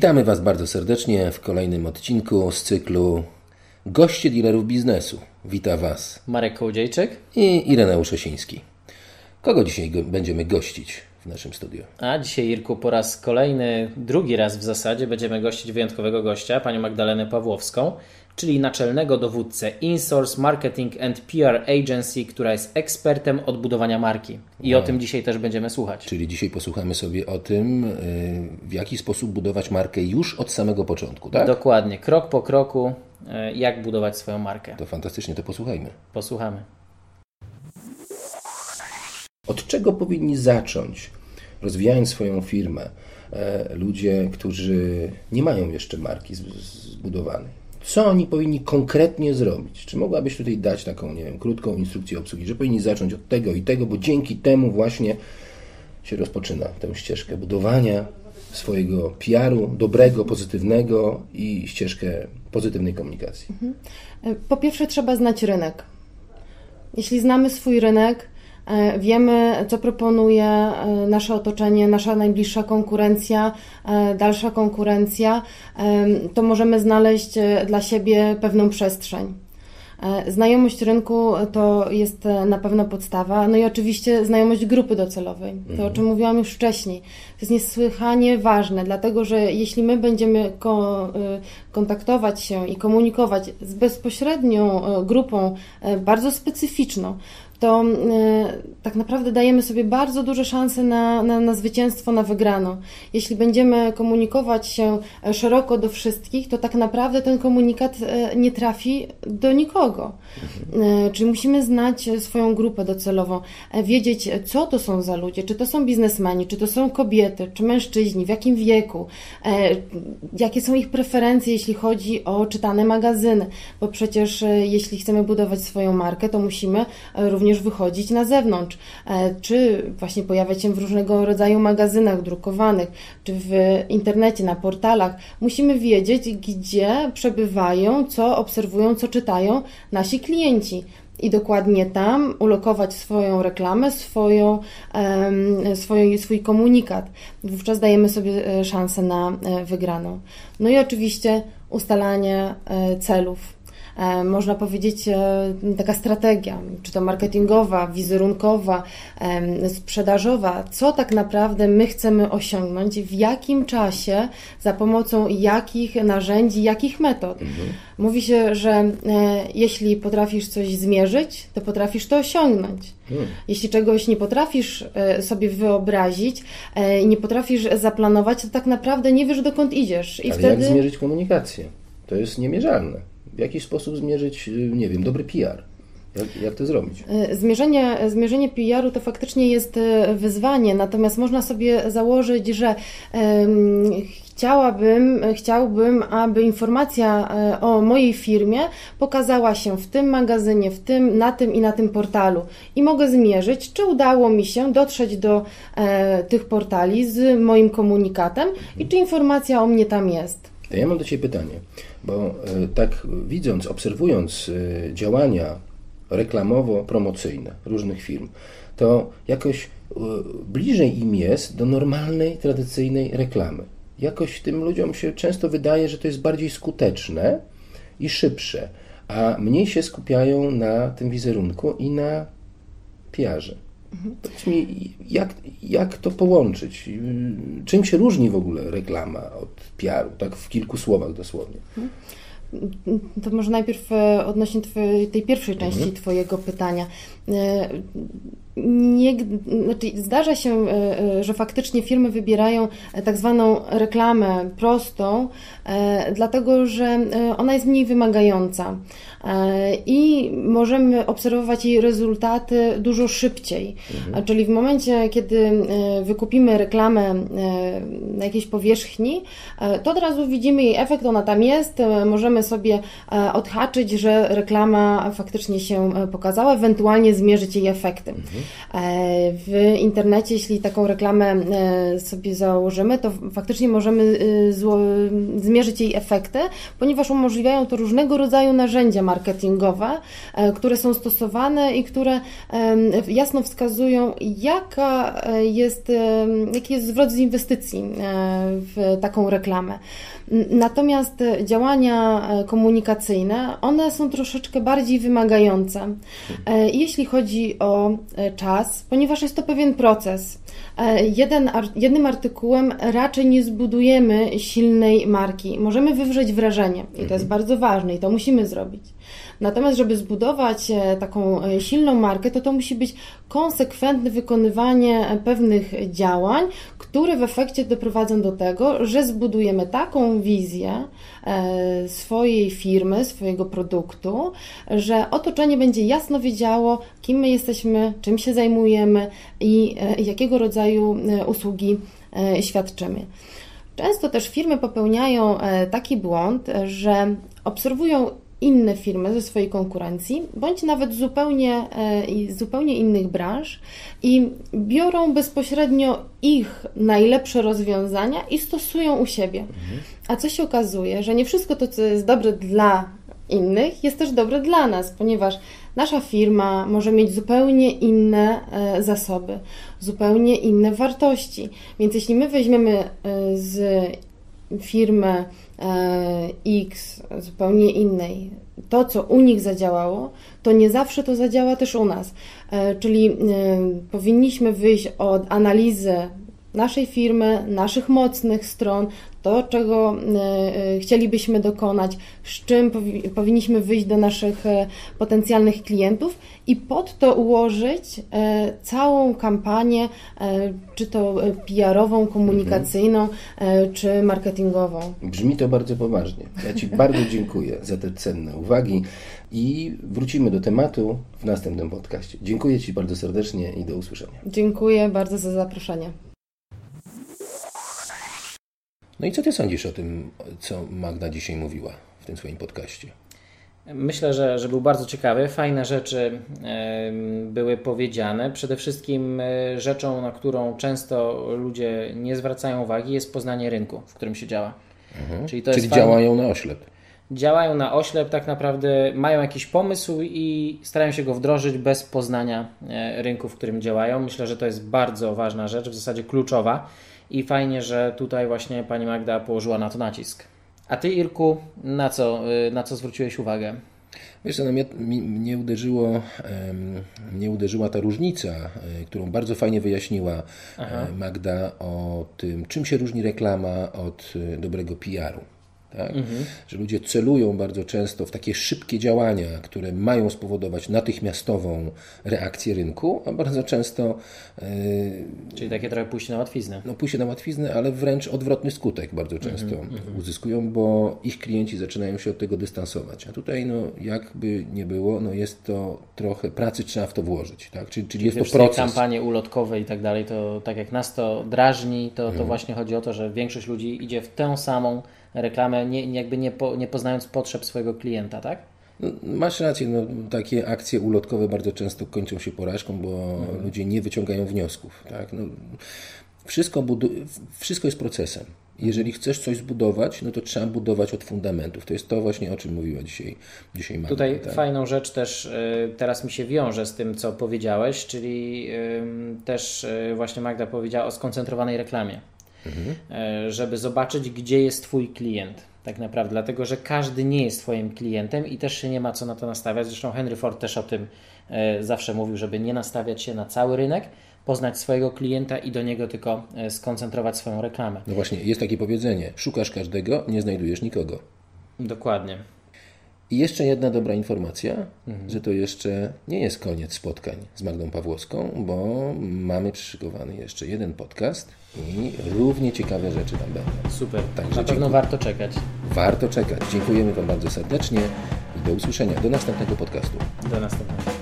Witamy Was bardzo serdecznie w kolejnym odcinku z cyklu Goście dealerów biznesu. Wita Was Marek Kołodziejczyk i Ireneusz Osiński. Kogo dzisiaj go będziemy gościć w naszym studiu? A dzisiaj, Irku, po raz kolejny, drugi raz w zasadzie, będziemy gościć wyjątkowego gościa, panią Magdalenę Pawłowską, czyli naczelnego dowódcę InSource Marketing and PR Agency, która jest ekspertem odbudowania marki. I o tym dzisiaj też będziemy słuchać. Czyli dzisiaj posłuchamy sobie o tym, y, w jaki sposób budować markę już od samego początku, tak? Dokładnie, krok po kroku, e, jak budować swoją markę. To fantastycznie, to posłuchajmy. Posłuchamy. Od czego powinni zacząć, rozwijając swoją firmę, e, ludzie, którzy nie mają jeszcze marki zbudowanej? Co oni powinni konkretnie zrobić? Czy mogłabyś tutaj dać taką, nie wiem, krótką instrukcję obsługi, że powinni zacząć od tego i tego, bo dzięki temu właśnie się rozpoczyna tę ścieżkę budowania swojego PR-u, dobrego, pozytywnego i ścieżkę pozytywnej komunikacji. Po pierwsze, trzeba znać rynek. Jeśli znamy swój rynek, e, wiemy, co proponuje e, nasze otoczenie, nasza najbliższa konkurencja, e, dalsza konkurencja, e, to możemy znaleźć e, dla siebie pewną przestrzeń. E, Znajomość rynku to jest e, na pewno podstawa, no i oczywiście znajomość grupy docelowej, to o czym mówiłam już wcześniej. To jest niesłychanie ważne, dlatego że jeśli my będziemy ko- kontaktować się i komunikować z bezpośrednią e, grupą e, bardzo specyficzną, to e, tak naprawdę dajemy sobie bardzo duże szanse na, na, na zwycięstwo, na wygraną. Jeśli będziemy komunikować się e, szeroko do wszystkich, to tak naprawdę ten komunikat e, nie trafi do nikogo. E, Czyli musimy znać swoją grupę docelową, wiedzieć, co to są za ludzie, czy to są biznesmeni, czy to są kobiety, czy mężczyźni, w jakim wieku, jakie są ich preferencje, jeśli chodzi o czytane magazyny, bo przecież jeśli chcemy budować swoją markę, to musimy e, również wychodzić na zewnątrz, e, czy właśnie pojawiać się w różnego rodzaju magazynach drukowanych, czy w internecie, na portalach. Musimy wiedzieć, gdzie przebywają, co obserwują, co czytają nasi klienci. I dokładnie tam ulokować swoją reklamę, swoją, swój komunikat. Wówczas dajemy sobie e, szansę na e, wygraną. No i oczywiście ustalanie celów. E, Można powiedzieć, e, taka strategia, czy to marketingowa, wizerunkowa, sprzedażowa, co tak naprawdę my chcemy osiągnąć, w jakim czasie, za pomocą jakich narzędzi, jakich metod. Mówi się, że e, jeśli potrafisz coś zmierzyć, to potrafisz to osiągnąć. Jeśli czegoś nie potrafisz sobie wyobrazić i nie potrafisz zaplanować, to tak naprawdę nie wiesz, dokąd idziesz. I Ale wtedy. jak zmierzyć komunikację? To jest niemierzalne. W jaki sposób zmierzyć, y, nie wiem, dobry PR? Jak, jak to zrobić? E, Zmierzenie, zmierzenie PR-u to faktycznie jest e, wyzwanie, natomiast można sobie założyć, że em, chciałabym, chciałbym, aby informacja o mojej firmie pokazała się w tym magazynie, w tym, na tym i na tym portalu. I mogę zmierzyć, czy udało mi się dotrzeć do e, tych portali z moim komunikatem i czy informacja o mnie tam jest. Ja mam do Ciebie pytanie, bo e, tak widząc, obserwując e, działania reklamowo-promocyjne różnych firm, to jakoś e, bliżej im jest do normalnej, tradycyjnej reklamy. Jakoś tym ludziom się często wydaje, że to jest bardziej skuteczne i szybsze, a mniej się skupiają na tym wizerunku i na PR-ze. Powiedz mi, jak, jak to połączyć? Czym się różni w ogóle reklama od PR-u? Tak w kilku słowach dosłownie. To może najpierw e, odnośnie tej pierwszej części Twojego pytania. Nie, znaczy zdarza się, e, e, że faktycznie firmy wybierają e, tak zwaną reklamę prostą, dlatego że ona jest mniej wymagająca i możemy obserwować jej rezultaty dużo szybciej. A Czyli w momencie, kiedy wykupimy reklamę na jakiejś powierzchni, to od razu widzimy jej efekt, ona tam jest, możemy sobie odhaczyć, że reklama faktycznie się pokazała, ewentualnie zmierzyć jej efekty. W internecie, jeśli taką reklamę sobie założymy, to faktycznie możemy zmierzyć jej efekty, ponieważ umożliwiają to różnego rodzaju narzędzia marketingowe, które są stosowane i które jasno wskazują, jaka jest, jaki jest zwrot z inwestycji w taką reklamę. Natomiast działania e, komunikacyjne, one są troszeczkę bardziej wymagające, e, jeśli chodzi o e, czas, ponieważ jest to pewien proces. Jeden, jednym artykułem raczej nie zbudujemy silnej marki. Możemy wywrzeć wrażenie i to jest mhm. bardzo ważne i to musimy zrobić. Natomiast, żeby zbudować e, taką e, silną markę, to to musi być konsekwentne wykonywanie e, pewnych działań, które w efekcie doprowadzą do tego, że zbudujemy taką wizję swojej firmy, swojego produktu, że otoczenie będzie jasno wiedziało, kim my jesteśmy, czym się zajmujemy i jakiego rodzaju usługi świadczymy. Często też firmy popełniają taki błąd, że obserwują inne firmy ze swojej konkurencji, bądź nawet zupełnie, e, zupełnie innych branż i biorą bezpośrednio ich najlepsze rozwiązania i stosują u siebie. A co się okazuje, że nie wszystko to, co jest dobre dla innych, jest też dobre dla nas, ponieważ nasza firma może mieć zupełnie inne e, zasoby, zupełnie inne wartości. Więc jeśli my weźmiemy e, z firmy E, X, zupełnie innej, to co u nich zadziałało, to nie zawsze to zadziała też u nas. Czyli powinniśmy wyjść od analizy naszej firmy, naszych mocnych stron, to, czego e, e, chcielibyśmy dokonać, z czym powinniśmy wyjść do naszych e, potencjalnych klientów i pod to ułożyć całą kampanię, czy to PR-ową, komunikacyjną, mhm. czy marketingową. Brzmi to bardzo poważnie. Ja Ci bardzo dziękuję za te cenne uwagi i wrócimy do tematu w następnym podcaście. Dziękuję Ci bardzo serdecznie i do usłyszenia. Dziękuję bardzo za zaproszenie. No i co ty sądzisz o tym, co Magda dzisiaj mówiła w tym swoim podcaście? Myślę, że, że był bardzo ciekawy. Fajne rzeczy były powiedziane. Przede wszystkim e, rzeczą, na którą często ludzie nie zwracają uwagi, jest poznanie rynku, w którym się działa. Mhm. Czyli, to Czyli jest działają fajne. na oślep. Działają na oślep, tak naprawdę mają jakiś pomysł i starają się go wdrożyć bez poznania e, rynku, w którym działają. Myślę, że to jest bardzo ważna rzecz, w zasadzie kluczowa i fajnie, że tutaj właśnie pani Magda położyła na to nacisk. A ty, Irku, na co, y, na co zwróciłeś uwagę? Wiesz, no mnie, mnie, uderzyło, mnie uderzyła ta różnica, y, którą bardzo fajnie wyjaśniła Aha. E, Magda o tym, czym się różni reklama od y, dobrego PR-u. Tak? Mhm. Że ludzie celują bardzo często w takie szybkie działania, które mają spowodować natychmiastową reakcję rynku, a bardzo często. Yy, Czyli takie trochę pójście na łatwiznę. No, pójście na łatwiznę, ale wręcz odwrotny skutek bardzo mhm, często mhm, uzyskują, bo ich klienci zaczynają się od tego dystansować. A tutaj, no, jakby nie było, no, jest to trochę pracy, trzeba w to włożyć. Tak? Czyli, czyli jest to proces. kampanie ulotkowe i tak dalej, to tak jak nas to drażni, to, to mhm. właśnie chodzi o to, że większość ludzi idzie w tę samą reklamę, nie, jakby nie, po, nie poznając potrzeb swojego klienta, tak? Masz rację, no, takie akcje ulotkowe bardzo często kończą się porażką, bo mhm. ludzie nie wyciągają wniosków. Tak? No, wszystko, wszystko jest procesem. Jeżeli chcesz coś zbudować, no to trzeba budować od fundamentów. To jest to właśnie, o czym mówiła dzisiaj, dzisiaj Magda. Tutaj tak? fajną rzecz też y, teraz mi się wiąże z tym, co powiedziałeś, czyli też y, właśnie Magda powiedziała o skoncentrowanej reklamie mhm. żeby zobaczyć, gdzie jest Twój klient. Tak naprawdę, dlatego że każdy nie jest Twoim klientem i też się nie ma co na to nastawiać. Zresztą Henry Ford też o tym e, zawsze mówił, żeby nie nastawiać się na cały rynek, poznać swojego klienta i do niego tylko e, skoncentrować swoją reklamę. No właśnie, jest takie powiedzenie: szukasz każdego, nie znajdujesz nikogo. Dokładnie. I jeszcze jedna dobra informacja, mhm. że to jeszcze nie jest koniec spotkań z Magdą Pawłowską, bo mamy przyszykowany jeszcze jeden podcast i równie ciekawe rzeczy tam będą. Super, Także na pewno warto czekać. Warto czekać. Dziękujemy Wam bardzo serdecznie i do usłyszenia. Do następnego podcastu. Do następnego.